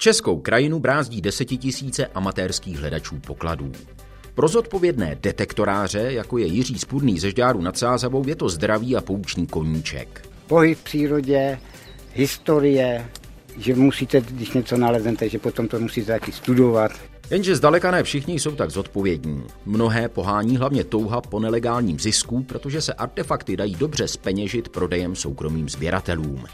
Českou krajinu brázdí desetitisíce amatérských hledačů pokladů. Pro zodpovědné detektoráře, jako je Jiří Spudný ze Žďáru nad Sázavou, je to zdravý a poučný koníček. Pohyb v přírodě, historie, že musíte, když něco naleznete, že potom to musíte taky studovat. Jenže zdaleka ne všichni jsou tak zodpovědní. Mnohé pohání hlavně touha po nelegálním zisku, protože se artefakty dají dobře speněžit prodejem soukromým sběratelům.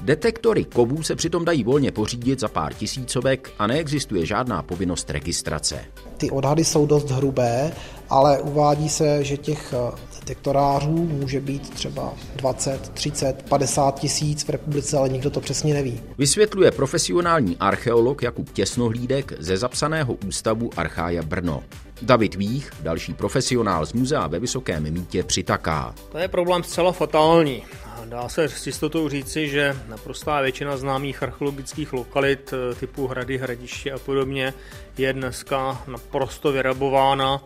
Detektory kovů se přitom dají volně pořídit za pár tisícovek a neexistuje žádná povinnost registrace. Ty odhady jsou dost hrubé, ale uvádí se, že těch eh, detektorářů může být třeba 20, 30, 50 tisíc v republice, ale nikdo to přesně neví. Vysvětluje profesionální archeolog Jakub Těsnohlídek ze zapsaného ústavu Archája Brno. David Vích, další profesionál z muzea ve Vysokém mítě, přitaká. To je problém zcela fatální. Dá se s jistotou říci, že naprostá většina známých archeologických lokalit eh, typu hrady, hradiště a podobně je dneska naprosto vyrabována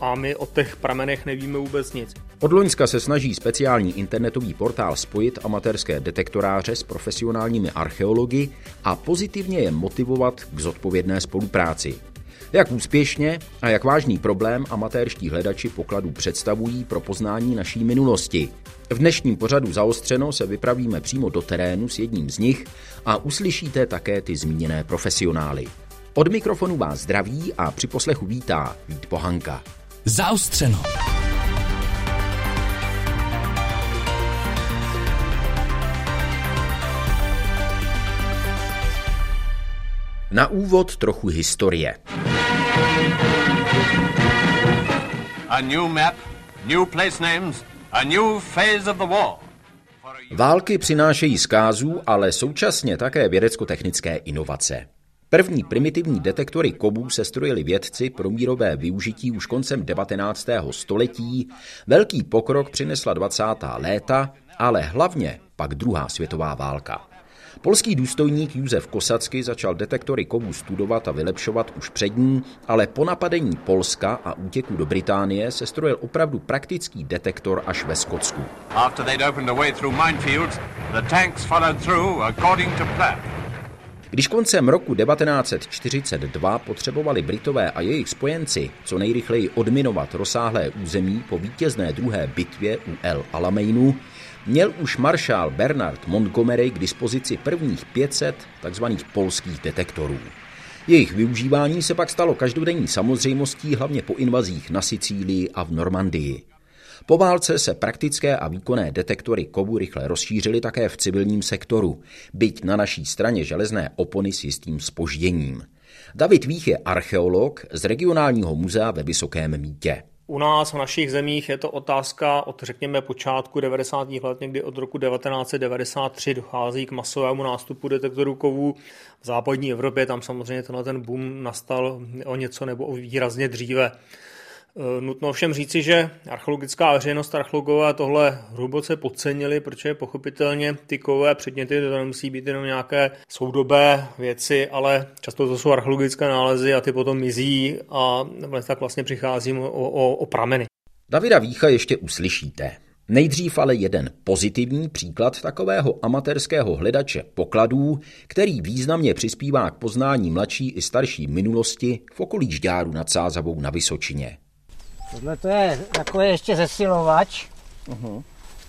a my o těch pramenech nevíme vůbec nic. Od Loňska se snaží speciální internetový portál spojit amatérské detektoráře s profesionálními archeology a pozitivně je motivovat k zodpovědné spolupráci. Jak úspěšně a jak vážný problém amatérští hledači pokladů představují pro poznání naší minulosti. V dnešním pořadu Zaostřeno se vypravíme přímo do terénu s jedním z nich a uslyšíte také ty zmíněné profesionály. Od mikrofonu vás zdraví a při poslechu vítá Vít Pohanka. Zaostřeno. Na úvod trochu historie. Války přinášejí zkázů, ale současně také vědecko-technické inovace. První primitivní detektory kovů se strojili vědci pro mírové využití už koncem 19. století. Velký pokrok přinesla 20. léta, ale hlavně pak druhá světová válka. Polský důstojník Josef Kosacky začal detektory kovů studovat a vylepšovat už před ní, ale po napadení Polska a útěku do Británie se strojil opravdu praktický detektor až ve Skotsku. Když koncem roku 1942 potřebovali Britové a jejich spojenci co nejrychleji odminovat rozsáhlé území po vítězné druhé bitvě u El Alameinu, měl už maršál Bernard Montgomery k dispozici prvních 500 tzv. polských detektorů. Jejich využívání se pak stalo každodenní samozřejmostí hlavně po invazích na Sicílii a v Normandii. Po válce se praktické a výkonné detektory kovu rychle rozšířily také v civilním sektoru, byť na naší straně železné opony s jistým spožděním. David Vích je archeolog z regionálního muzea ve Vysokém mítě. U nás v našich zemích je to otázka od řekněme počátku 90. let, někdy od roku 1993 dochází k masovému nástupu detektorů kovů. V západní Evropě tam samozřejmě tenhle ten boom nastal o něco nebo o výrazně dříve. Eh, nutno všem říci, že archeologická veřejnost archeologové tohle hluboce podcenili, protože pochopitelně ty kovové předměty to nemusí být jenom nějaké soudobé věci, ale často to jsou archeologické nálezy a ty potom mizí a tak vlastně přicházím o, o, o prameny. Davida Vícha ještě uslyšíte. Nejdřív ale jeden pozitivní příklad takového amatérského hledače pokladů, který významně přispívá k poznání mladší i starší minulosti v okolí Žďáru nad Sázavou na Vysočině. Tohle to je takové ještě zesilovač. Uh-huh.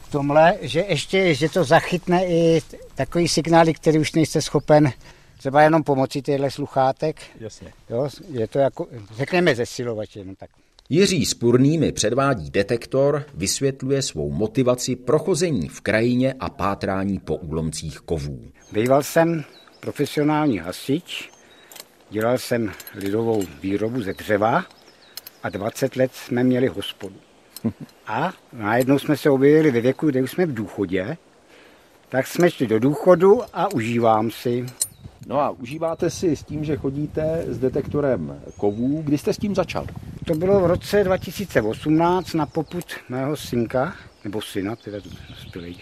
V tomhle, že ještě, že to zachytne i takový signály, který už nejste schopen třeba jenom pomocí těchto sluchátek. Jasně. Jo, je to jako, řekneme zesilovač jenom tak. Jiří Spurný mi předvádí detektor, vysvětluje svou motivaci prochození v krajině a pátrání po úlomcích kovů. Býval jsem profesionální hasič, dělal jsem lidovou výrobu ze dřeva a 20 let jsme měli hospodu. A najednou jsme se objevili ve věku, kde už jsme v důchodě, tak jsme šli do důchodu a užívám si. No a užíváte si s tím, že chodíte s detektorem kovů. Kdy jste s tím začal? To bylo v roce 2018 na poput mého synka, nebo syna, teda dospělý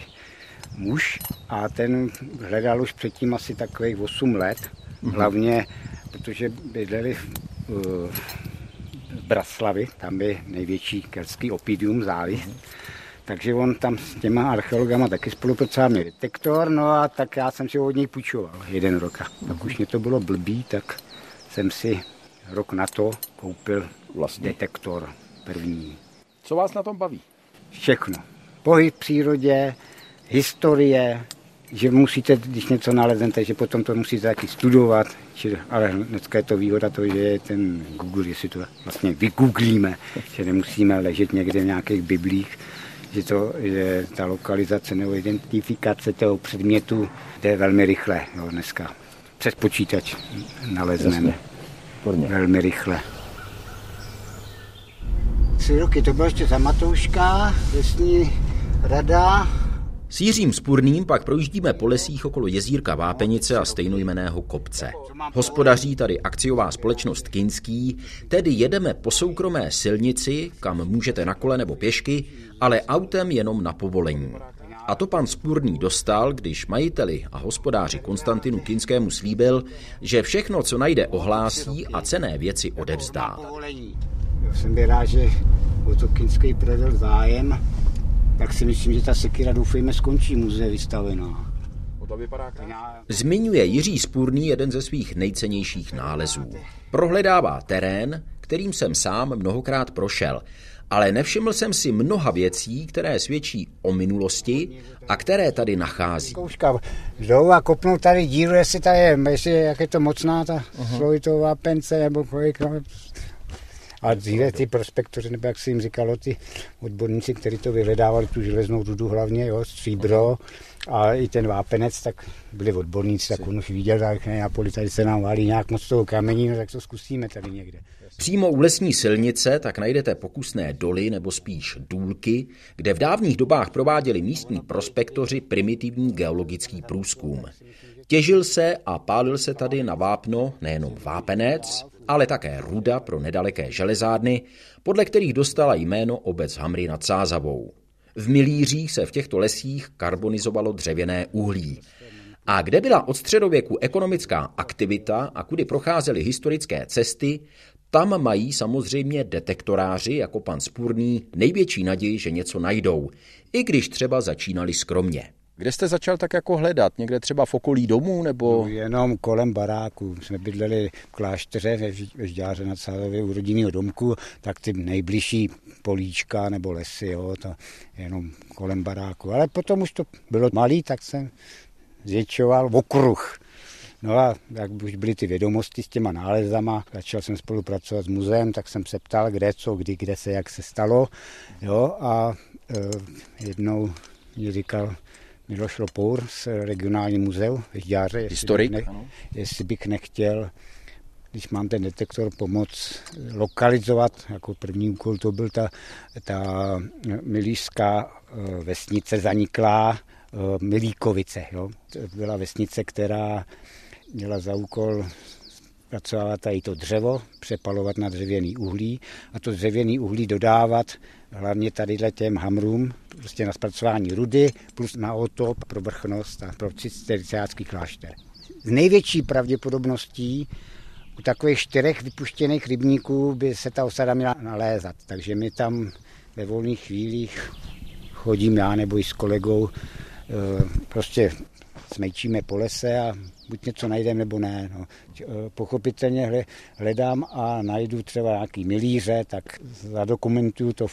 muž. A ten hledal už předtím asi takových 8 let. Mhm. Hlavně, protože bydleli v, Braslavy, tam je největší keltský opidium záliv, takže on tam s těma archeologama taky spolupracoval, měl detektor, no a tak já jsem si ho od něj půjčoval jeden rok. Tak už mě to bylo blbý, tak jsem si rok na to koupil vlastně detektor první. Co vás na tom baví? Všechno. Pohyb v přírodě, historie, že musíte, když něco naleznete, že potom to musíte taky studovat, či, ale dneska je to výhoda to, že je ten Google, jestli to vlastně vygooglíme, že nemusíme ležet někde v nějakých biblích, že, to, že ta lokalizace nebo identifikace toho předmětu jde velmi rychle jo, dneska. Přes počítač nalezneme velmi rychle. Tři roky to bylo ještě za Matouška, lesní rada, s Jiřím Spurným pak projíždíme po lesích okolo jezírka Vápenice a stejnojmeného kopce. Hospodaří tady akciová společnost Kinský, tedy jedeme po soukromé silnici, kam můžete na kole nebo pěšky, ale autem jenom na povolení. A to pan Spurný dostal, když majiteli a hospodáři Konstantinu Kinskému slíbil, že všechno, co najde, ohlásí a cené věci odevzdá. Já jsem rád, že o to Kinský projevil zájem tak si myslím, že ta sekira doufejme skončí muze vystavená. Zmiňuje Jiří Spurný jeden ze svých nejcennějších nálezů. Prohledává terén, kterým jsem sám mnohokrát prošel, ale nevšiml jsem si mnoha věcí, které svědčí o minulosti a které tady nachází. Kouška jdou a kopnou tady díru, jestli tady je, jestli jak je to mocná ta uh-huh. slovitová pence, nebo kolik, no, a dříve ty prospektoři, nebo jak se jim říkalo, ty odborníci, kteří to vyhledávali, tu železnou rudu hlavně, jo, stříbro a i ten vápenec, tak byli odborníci, tak on už viděl, tak na poli tady se nám válí nějak moc toho kamení, no, tak to zkusíme tady někde. Přímo u lesní silnice tak najdete pokusné doly nebo spíš důlky, kde v dávných dobách prováděli místní prospektoři primitivní geologický průzkum. Těžil se a pálil se tady na vápno nejenom vápenec, ale také ruda pro nedaleké železárny, podle kterých dostala jméno obec Hamry nad Sázavou. V Milířích se v těchto lesích karbonizovalo dřevěné uhlí. A kde byla od středověku ekonomická aktivita a kudy procházely historické cesty, tam mají samozřejmě detektoráři jako pan Spurný největší naději, že něco najdou, i když třeba začínali skromně. Kde jste začal tak jako hledat? Někde třeba v okolí domů nebo? No, jenom kolem baráku. Jsme bydleli v klášteře ve Žďáře nad Sádově u rodinného domku, tak ty nejbližší políčka nebo lesy, jo, to jenom kolem baráku. Ale potom už to bylo malý, tak jsem zvětšoval v okruh. No a jak už byly ty vědomosti s těma nálezama, začal jsem spolupracovat s muzeem, tak jsem se ptal, kde co, kdy, kde se, jak se stalo. Jo, a e, jednou mi říkal, Miloš Lopour z regionální muzeu v Žďáře. Historik, ne, jestli bych nechtěl, když mám ten detektor, pomoc lokalizovat, jako první úkol to byl ta, ta milířská eh, vesnice zaniklá eh, Milíkovice. Jo. To byla vesnice, která měla za úkol pracovat tady to dřevo, přepalovat na dřevěný uhlí a to dřevěný uhlí dodávat hlavně tady těm hamrům, prostě na zpracování rudy, plus na otop pro vrchnost a pro cisterciácký klášter. Z největší pravděpodobností u takových čtyřech vypuštěných rybníků by se ta osada měla nalézat, takže my tam ve volných chvílích chodím já nebo i s kolegou, eh, prostě smejčíme po lese a buď něco najdeme nebo ne. No. Eh, pochopitelně hledám a najdu třeba nějaký milíře, tak zadokumentuju to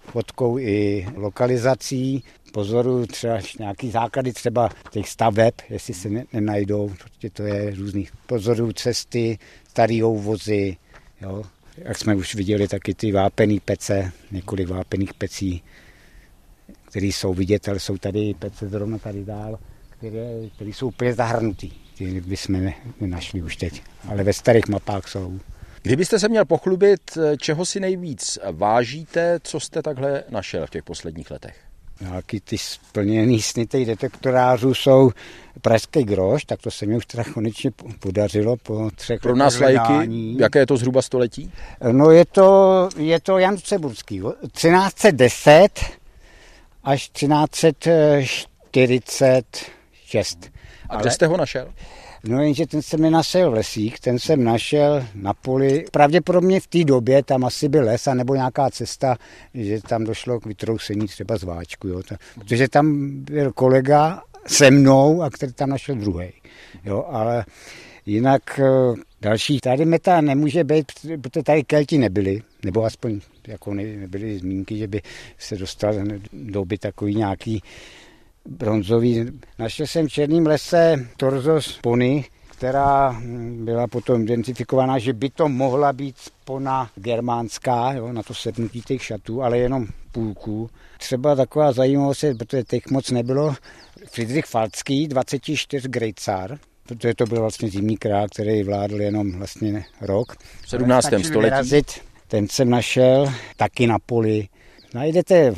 fotkou i lokalizací. Pozoruju třeba nějaký základy třeba těch staveb, jestli se ne, nenajdou, protože to je různých. Pozoruju cesty, starý vozy, jo. Jak jsme už viděli, taky ty vápený pece, několik vápených pecí, které jsou vidět, ale jsou tady pece zrovna tady dál, které, které jsou úplně zahrnutý. Ty bychom nenašli už teď, ale ve starých mapách jsou. Kdybyste se měl pochlubit, čeho si nejvíc vážíte, co jste takhle našel v těch posledních letech? Nějaký ty splněný sny těch detektorářů jsou Pražský groš, tak to se mi už teda konečně podařilo po třech Pro nás lajky, jaké je to zhruba století? No je to, je to Jan Ceburský, 1310 až 1346. A kde jste ho našel? No jenže ten jsem nenašel v lesích, ten jsem našel na poli. Pravděpodobně v té době tam asi byl les a nebo nějaká cesta, že tam došlo k vytrousení třeba z váčku. Jo. Protože tam byl kolega se mnou a který tam našel druhý. Jo, ale jinak eh, další tady meta nemůže být, protože tady kelti nebyli, nebo aspoň jako nebyly zmínky, že by se dostal do by takový nějaký bronzový. Našel jsem v Černém lese torzo pony, která byla potom identifikovaná, že by to mohla být spona germánská, jo, na to sednutí těch šatů, ale jenom půlku. Třeba taková zajímavost, protože těch moc nebylo, Friedrich Falcký, 24 Grejcar, protože to byl vlastně zimní král, který vládl jenom vlastně rok. V 17. století. Vyrazit, ten jsem našel taky na poli. Najdete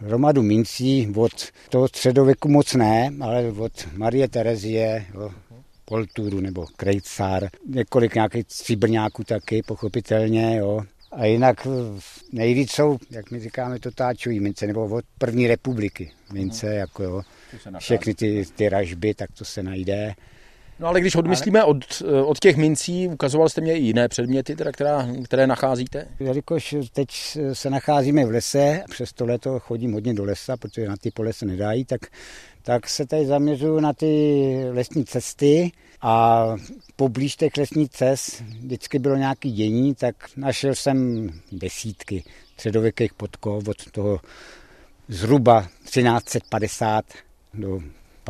hromadu mincí od toho středověku moc ne, ale od Marie Terezie, jo, Polturu nebo Krejcár, několik nějakých stříbrňáků taky, pochopitelně, jo. A jinak nejvíc jsou, jak my říkáme, to táčový mince, nebo od první republiky mince, mhm. jako jo. Všechny ty, ty ražby, tak to se najde. No ale když odmyslíme od, od těch mincí, ukazoval jste mě i jiné předměty, teda, která, které nacházíte? Jelikož teď se nacházíme v lese, přes to léto chodím hodně do lesa, protože na ty pole se nedají, tak, tak se tady zaměřuju na ty lesní cesty a poblíž těch lesních cest vždycky bylo nějaký dění, tak našel jsem desítky středověkých podkov od toho zhruba 1350 do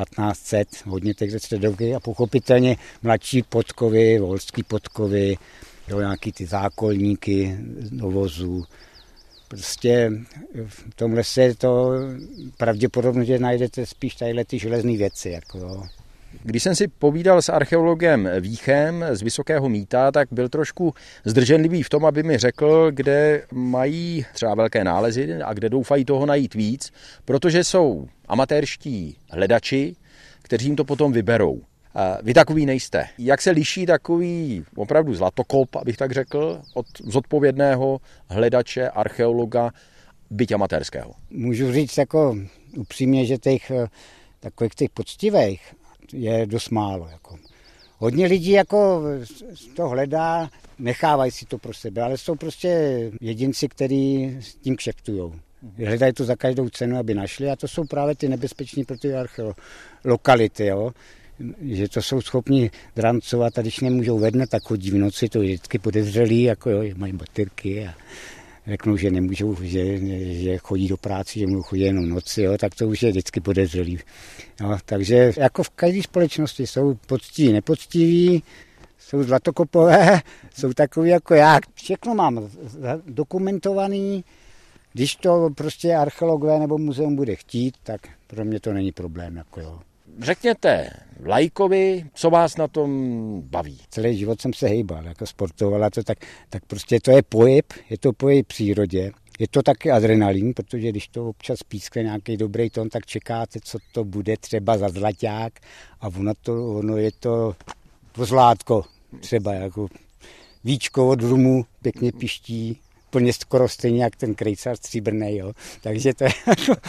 1500, hodně těch středovky a pochopitelně mladší podkovy, volský podkovy, jo, nějaký ty zákolníky do vozů. Prostě v tom lese to pravděpodobně najdete spíš tadyhle ty železné věci. Jako jo. Když jsem si povídal s archeologem Víchem z Vysokého míta, tak byl trošku zdrženlivý v tom, aby mi řekl, kde mají třeba velké nálezy a kde doufají toho najít víc, protože jsou amatérští hledači, kteří jim to potom vyberou. Vy takový nejste. Jak se liší takový opravdu zlatokop, abych tak řekl, od zodpovědného hledače, archeologa, byť amatérského? Můžu říct jako upřímně, že těch takových těch poctivých je dost málo. Jako. Hodně lidí jako to hledá, nechávají si to pro sebe, ale jsou prostě jedinci, kteří s tím kšeftujou. Hledají to za každou cenu, aby našli a to jsou právě ty nebezpeční pro ty lokality. Jo. Že to jsou schopni drancovat a když nemůžou vedne, tak chodí v noci, to je vždycky podezřelý, jako jo, mají baterky a řeknou, že nemůžou, že, že chodí do práce, že můžou chodit jenom noci, jo, tak to už je vždycky podezřelý. Jo, takže jako v každé společnosti jsou poctiví, nepoctiví, jsou zlatokopové, jsou takový jako já. Všechno mám dokumentovaný, když to prostě archeologové nebo muzeum bude chtít, tak pro mě to není problém. Jako jo. Řekněte lajkovi, co vás na tom baví. Celý život jsem se hejbal, jako sportoval to tak, tak prostě to je pohyb, je to pohyb přírodě. Je to taky adrenalin, protože když to občas pískne nějaký dobrý tón, tak čekáte, co to bude třeba za zlaťák a ono, to, ono je to, to zlátko třeba jako víčko od rumu pěkně piští, úplně skoro stejně jak ten krejcar stříbrný, jo. Takže to je jako,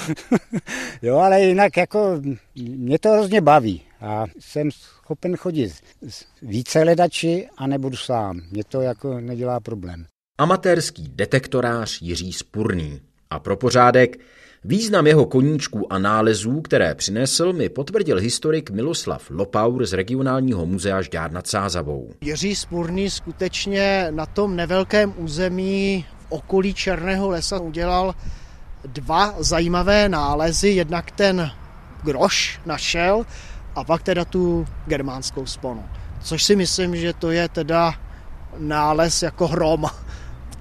jo, ale jinak jako mě to hrozně baví a jsem schopen chodit s více hledači a nebudu sám. Mě to jako nedělá problém. Amatérský detektorář Jiří Spurný. A pro pořádek, význam jeho koníčků a nálezů, které přinesl, mi potvrdil historik Miloslav Lopaur z regionálního muzea Žďár nad Sázavou. Jiří Spurný skutečně na tom nevelkém území v okolí Černého lesa udělal dva zajímavé nálezy. Jednak ten groš našel a pak teda tu germánskou sponu. Což si myslím, že to je teda nález jako hrom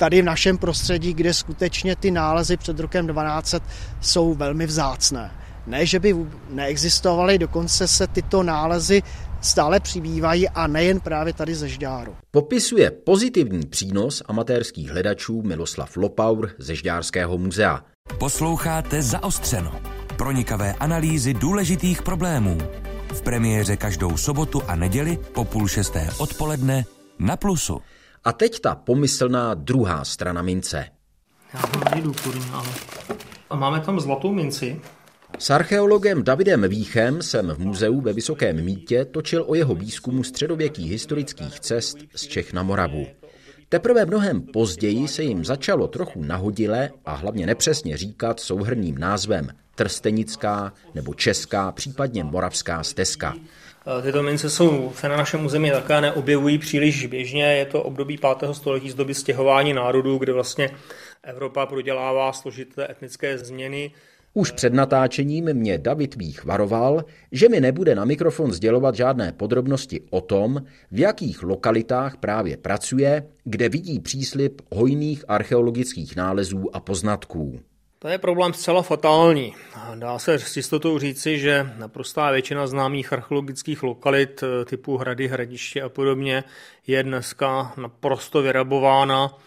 tady v našem prostředí, kde skutečně ty nálezy před rokem 12 jsou velmi vzácné. Ne, že by neexistovaly, dokonce se tyto nálezy stále přibývají a nejen právě tady ze Žďáru. Popisuje pozitivní přínos amatérských hledačů Miloslav Lopaur ze Žďárského muzea. Posloucháte Zaostřeno. Pronikavé analýzy důležitých problémů. V premiéře každou sobotu a neděli po půl šesté odpoledne na Plusu. A teď ta pomyslná druhá strana mince. Já ho najdu, kurně, ale... A máme tam zlatou minci. S archeologem Davidem Víchem jsem v muzeu ve Vysokém Mítě točil o jeho výzkumu středověkých historických cest z Čech na Moravu. Teprve mnohem později se jim začalo trochu nahodile a hlavně nepřesně říkat souhrným názvem Trstenická nebo Česká, případně Moravská stezka. Tyto mince jsou se na našem území také neobjevují příliš běžně. Je to období 5. století z doby stěhování národů, kde vlastně Evropa prodělává složité etnické změny. Už před natáčením mě David Vích varoval, že mi nebude na mikrofon sdělovat žádné podrobnosti o tom, v jakých lokalitách právě pracuje, kde vidí příslip hojných archeologických nálezů a poznatků. To je problém zcela fatální. Dá se s jistotou říci, že naprostá většina známých archeologických lokalit typu hrady, hradiště a podobně je dneska naprosto vyrabována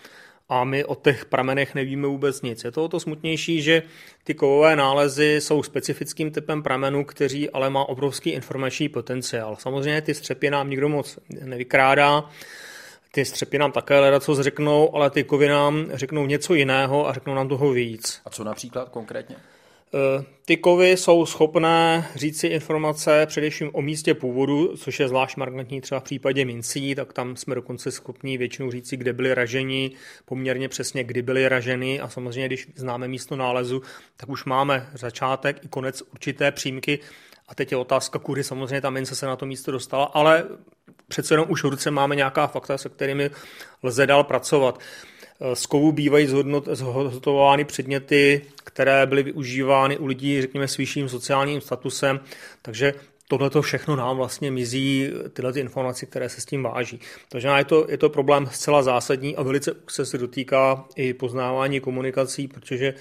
a my o těch pramenech nevíme vůbec nic. Je to o to smutnější, že ty kovové nálezy jsou specifickým typem pramenů, který ale má obrovský informační potenciál. Samozřejmě ty střepy nám nikdo moc nevykrádá, ty střepy nám také leda co řeknou, ale ty kovy nám řeknou něco jiného a řeknou nám toho víc. A co například konkrétně? Eh, ty kovy jsou schopné říci informace především o místě původu, což je zvlášť markantní třeba v případě mincí, tak tam jsme dokonce schopni většinou říci, kde byly raženi, poměrně přesně, kdy byly raženy a samozřejmě, když známe místo nálezu, tak už máme začátek i konec určité přímky a teď je otázka, kudy samozřejmě ta mince se na to místo dostala, ale přece jenom už v ruce máme nějaká fakta, se kterými lze dál pracovat. Z kovů bývají zhotovovány předměty, které byly využívány u lidí, řekněme, s vyšším sociálním statusem, takže tohle to všechno nám vlastně mizí, tyhle ty informace, které se s tím váží. Takže je to, je to problém zcela zásadní a velice se dotýká i poznávání komunikací, protože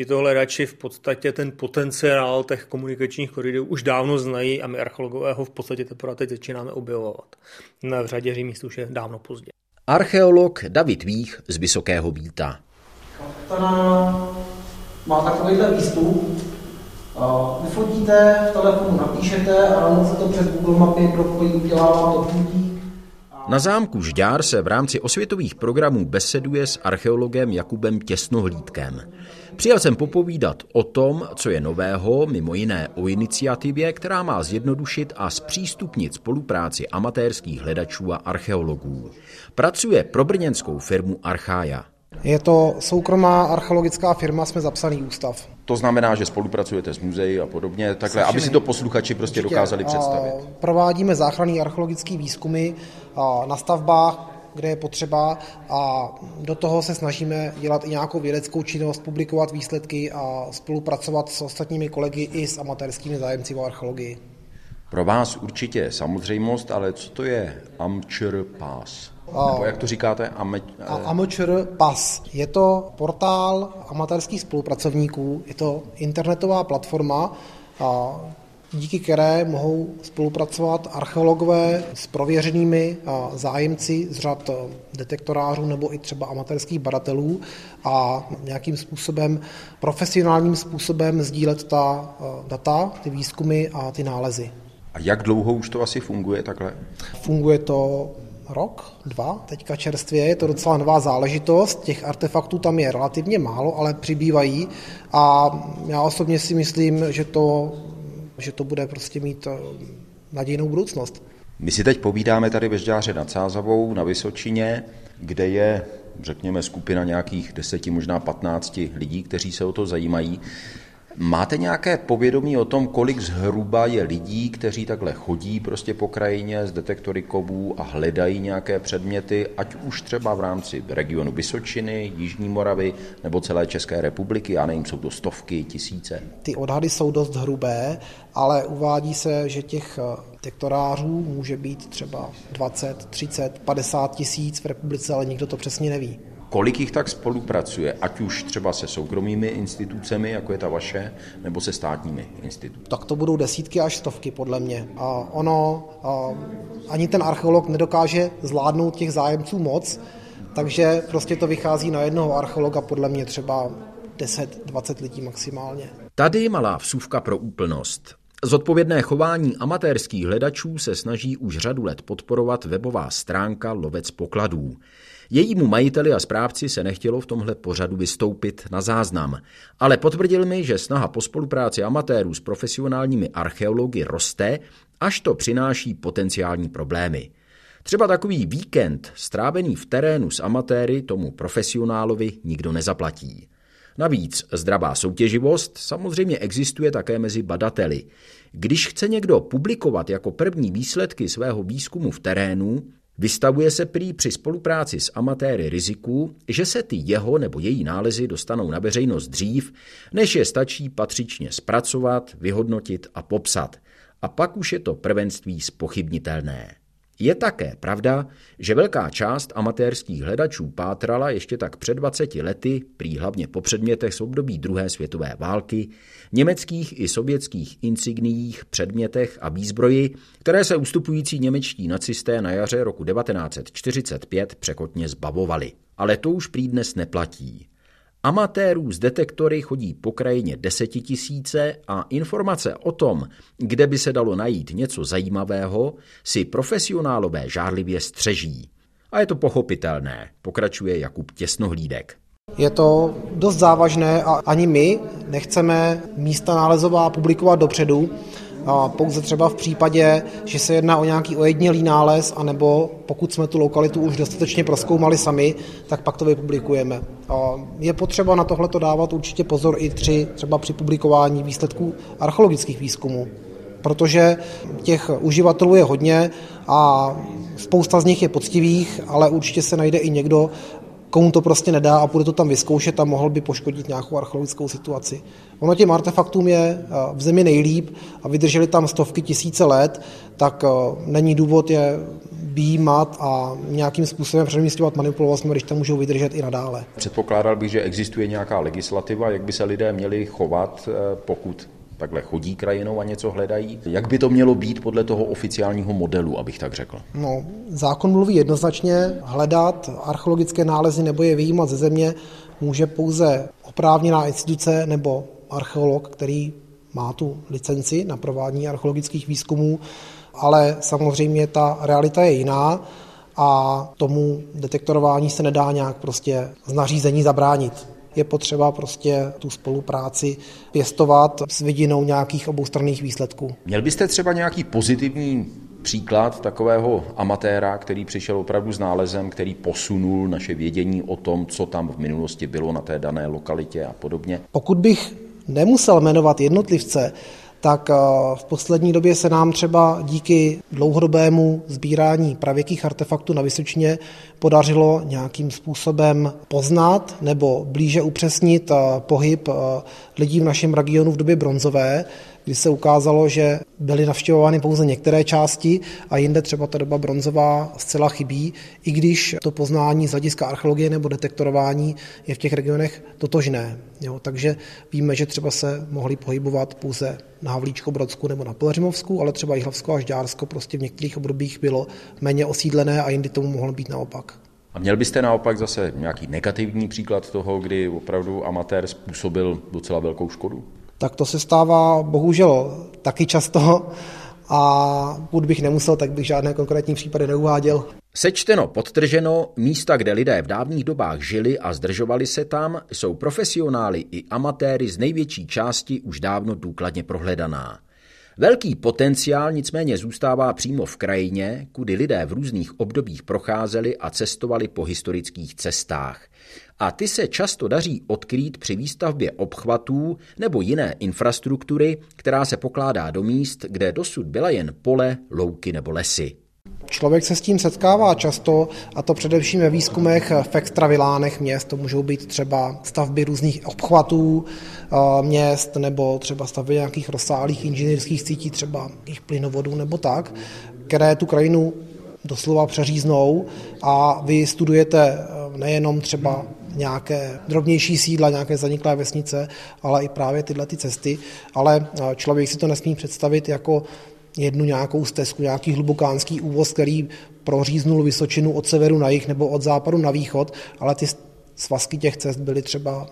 tito hledači v podstatě ten potenciál těch komunikačních koridorů už dávno znají a my archeologové ho v podstatě teprve teď začínáme objevovat. Na v řadě míst už je dávno pozdě. Archeolog David Vích z Vysokého Víta. Kapitana má takovýhle výstup, vyfotíte, v telefonu napíšete a ráno se to přes Google mapy propojí, udělá vám to půdí. Na zámku Žďár se v rámci osvětových programů beseduje s archeologem Jakubem Těsnohlídkem. Přijel jsem popovídat o tom, co je nového, mimo jiné o iniciativě, která má zjednodušit a zpřístupnit spolupráci amatérských hledačů a archeologů. Pracuje pro brněnskou firmu Archaja. Je to soukromá archeologická firma, jsme zapsaný ústav. To znamená, že spolupracujete s muzeí a podobně, takhle, aby si to posluchači prostě Určitě. dokázali představit. Provádíme záchranný archeologický výzkumy na stavbách, kde je potřeba a do toho se snažíme dělat i nějakou vědeckou činnost, publikovat výsledky a spolupracovat s ostatními kolegy i s amatérskými zájemci o archeologii. Pro vás určitě samozřejmost, ale co to je Amčr Pass? Nebo jak to říkáte? Ame... Amateur Pass. Je to portál amatérských spolupracovníků, je to internetová platforma, díky které mohou spolupracovat archeologové s prověřenými zájemci z řad detektorářů nebo i třeba amatérských badatelů a nějakým způsobem, profesionálním způsobem sdílet ta data, ty výzkumy a ty nálezy. A jak dlouho už to asi funguje takhle? Funguje to rok, dva, teďka čerstvě, je to docela nová záležitost, těch artefaktů tam je relativně málo, ale přibývají a já osobně si myslím, že to, že to bude prostě mít eh, nadějnou budoucnost. My si teď povídáme tady ve Žďáře nad Sázavou na Vysočině, kde je, řekněme, skupina nějakých deseti, možná patnácti lidí, kteří se o to zajímají. Máte nějaké povědomí o tom, kolik zhruba je lidí, kteří takhle chodí prostě po krajině z detektory kovů a hledají nějaké předměty, ať už třeba v rámci regionu Vysočiny, Jižní Moravy nebo celé České republiky, já nevím, jsou to stovky, tisíce? Ty odhady jsou dost hrubé, ale uvádí se, že těch eh, detektorářů může být třeba 20, 30, 50 tisíc v republice, ale nikdo to přesně neví. Kolik jich tak spolupracuje, ať už třeba se soukromými institucemi, jako je ta vaše, nebo se státními institucemi? Tak to budou desítky až stovky, podle mě. A ono, a ani ten archeolog nedokáže zvládnout těch zájemců moc, takže prostě to vychází na jednoho archeologa, podle mě třeba 10-20 lidí maximálně. Tady malá vsuvka pro úplnost. Zodpovědné chování amatérských hledačů se snaží už řadu let podporovat webová stránka Lovec pokladů. Jejímu majiteli a správci se nechtělo v tomhle pořadu vystoupit na záznam, ale potvrdil mi, že snaha po spolupráci amatérů s profesionálními archeology roste, až to přináší potenciální problémy. Třeba takový víkend strávený v terénu s amatéry tomu profesionálovi nikdo nezaplatí. Navíc zdravá soutěživost samozřejmě existuje také mezi badateli. Když chce někdo publikovat jako první výsledky svého výzkumu v terénu, vystavuje se prý při spolupráci s amatéry riziku, že se ty jeho nebo její nálezy dostanou na veřejnost dřív, než je stačí patřičně zpracovat, vyhodnotit a popsat. A pak už je to prvenství spochybnitelné. Je také pravda, že velká část amatérských hledačů pátrala ještě tak před 20 lety, prý hlavně po předmětech z období druhé světové války, německých i sovětských insigniích, předmětech a výzbroji, které se ustupující němečtí nacisté na jaře roku 1945 překotně zbavovali. Ale to už prý dnes neplatí. Amatérů z detektory chodí po krajině desetitisíce a informace o tom, kde by se dalo najít něco zajímavého, si profesionálové žárlivě střeží. A je to pochopitelné, pokračuje Jakub Těsnohlídek. Je to dost závažné a ani my nechceme místa nálezová publikovat dopředu, pouze třeba v případě, že se jedná o nějaký ojednělý nález, anebo pokud jsme tu lokalitu už dostatečně proskoumali sami, tak pak to vypublikujeme. Je potřeba na tohle dávat určitě pozor i tři, třeba při publikování výsledků archeologických výzkumů, protože těch uživatelů je hodně a spousta z nich je poctivých, ale určitě se najde i někdo, komu to prostě nedá a bude to tam vyzkoušet a mohl by poškodit nějakou archeologickou situaci. Ono těm artefaktům je eh, v zemi nejlíp a vydrželi tam stovky tisíce let, tak eh, není důvod je výjímat a nějakým způsobem přemístěvat, manipulovat jsme, když tam můžou vydržet i nadále. Předpokládal bych, že existuje nějaká legislativa, jak by se lidé měli chovat, eh, pokud takhle chodí krajinou a něco hledají. Jak by to mělo být podle toho oficiálního modelu, abych tak řekl? No, zákon mluví jednoznačně, hledat archeologické nálezy nebo je vyjímat ze země může pouze oprávněná instituce nebo archeolog, který má tu licenci na provádění archeologických výzkumů, ale samozřejmě ta realita je jiná a tomu detektorování se nedá nějak prostě z nařízení zabránit je potřeba prostě tu spolupráci pěstovat s vidinou nějakých oboustranných výsledků. Měl byste třeba nějaký pozitivní příklad takového amatéra, který přišel opravdu s nálezem, který posunul naše vědění o tom, co tam v minulosti bylo na té dané lokalitě a podobně? Pokud bych nemusel jmenovat jednotlivce, tak eh, v poslední době se nám třeba díky dlouhodobému sbírání pravěkých artefaktů na Vysočině podařilo nějakým způsobem poznat nebo blíže upřesnit eh, pohyb eh, lidí v našem regionu v době bronzové, kdy se ukázalo, že byly navštěvovány pouze některé části a jinde třeba ta doba bronzová zcela chybí, i když to poznání z hlediska archeologie nebo detektorování je v těch regionech totožné. Jo, takže víme, že třeba se mohli pohybovat pouze na Havlíčko-Brodsku nebo na Pelřimovsku, ale třeba i Hlavsko a Žďársko prostě v některých obdobích bylo méně osídlené a jindy tomu mohlo být naopak. A měl byste naopak zase nějaký negativní příklad toho, kdy opravdu amatér způsobil docela velkou škodu? Tak to se stává bohužel taky často a pokud bych nemusel, tak bych žádné konkrétní případy neuváděl. Sečteno, podtrženo, místa, kde lidé v dávných dobách žili a zdržovali se tam, jsou profesionály i amatéry z největší části už dávno důkladně prohledaná. Velký potenciál nicméně zůstává přímo v krajině, kudy lidé v různých obdobích procházeli a cestovali po historických cestách a ty se často daří odkrýt při výstavbě obchvatů nebo jiné infrastruktury, která se pokládá do míst, kde dosud byla jen pole, louky nebo lesy. Člověk se s tím setkává často, a to především ve výzkumech v extravilánech měst. To můžou být třeba stavby různých obchvatů eh, měst, nebo třeba stavby nějakých rozsáhlých inženýrských sítí, třeba nějakých plynovodů nebo tak, které tu krajinu doslova přeříznou a vy studujete eh, nejenom třeba nějaké drobnější sídla, nějaké zaniklé vesnice, ale i právě tyhle ty cesty. Ale eh, člověk si to nesmí představit jako jednu nějakou stezku, nějaký hlubokánský úvoz, který proříznul Vysočinu od severu na jih nebo od západu na východ, ale ty svazky těch cest byly třeba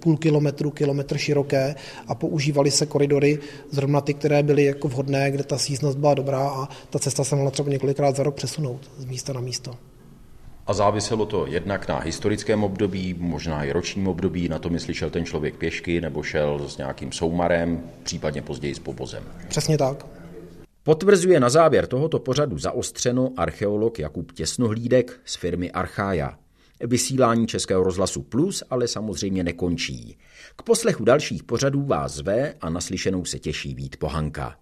půl kilometru, kilometr široké a používaly se koridory, zrovna ty, které byly jako vhodné, kde ta síznost byla dobrá a ta cesta se mohla třeba několikrát za rok přesunout z místa na místo. A záviselo to jednak na historickém období, možná i ročním období, na tom, jestli šel ten člověk pěšky nebo šel s nějakým soumarem, případně později s pobozem. Přesně tak. Potvrzuje na závěr tohoto pořadu zaostřeno archeolog Jakub Těsnohlídek z firmy Archaja. Vysílání Českého rozhlasu Plus ale samozřejmě nekončí. K poslechu dalších pořadů vás zve a naslyšenou se těší Vít Pohanka.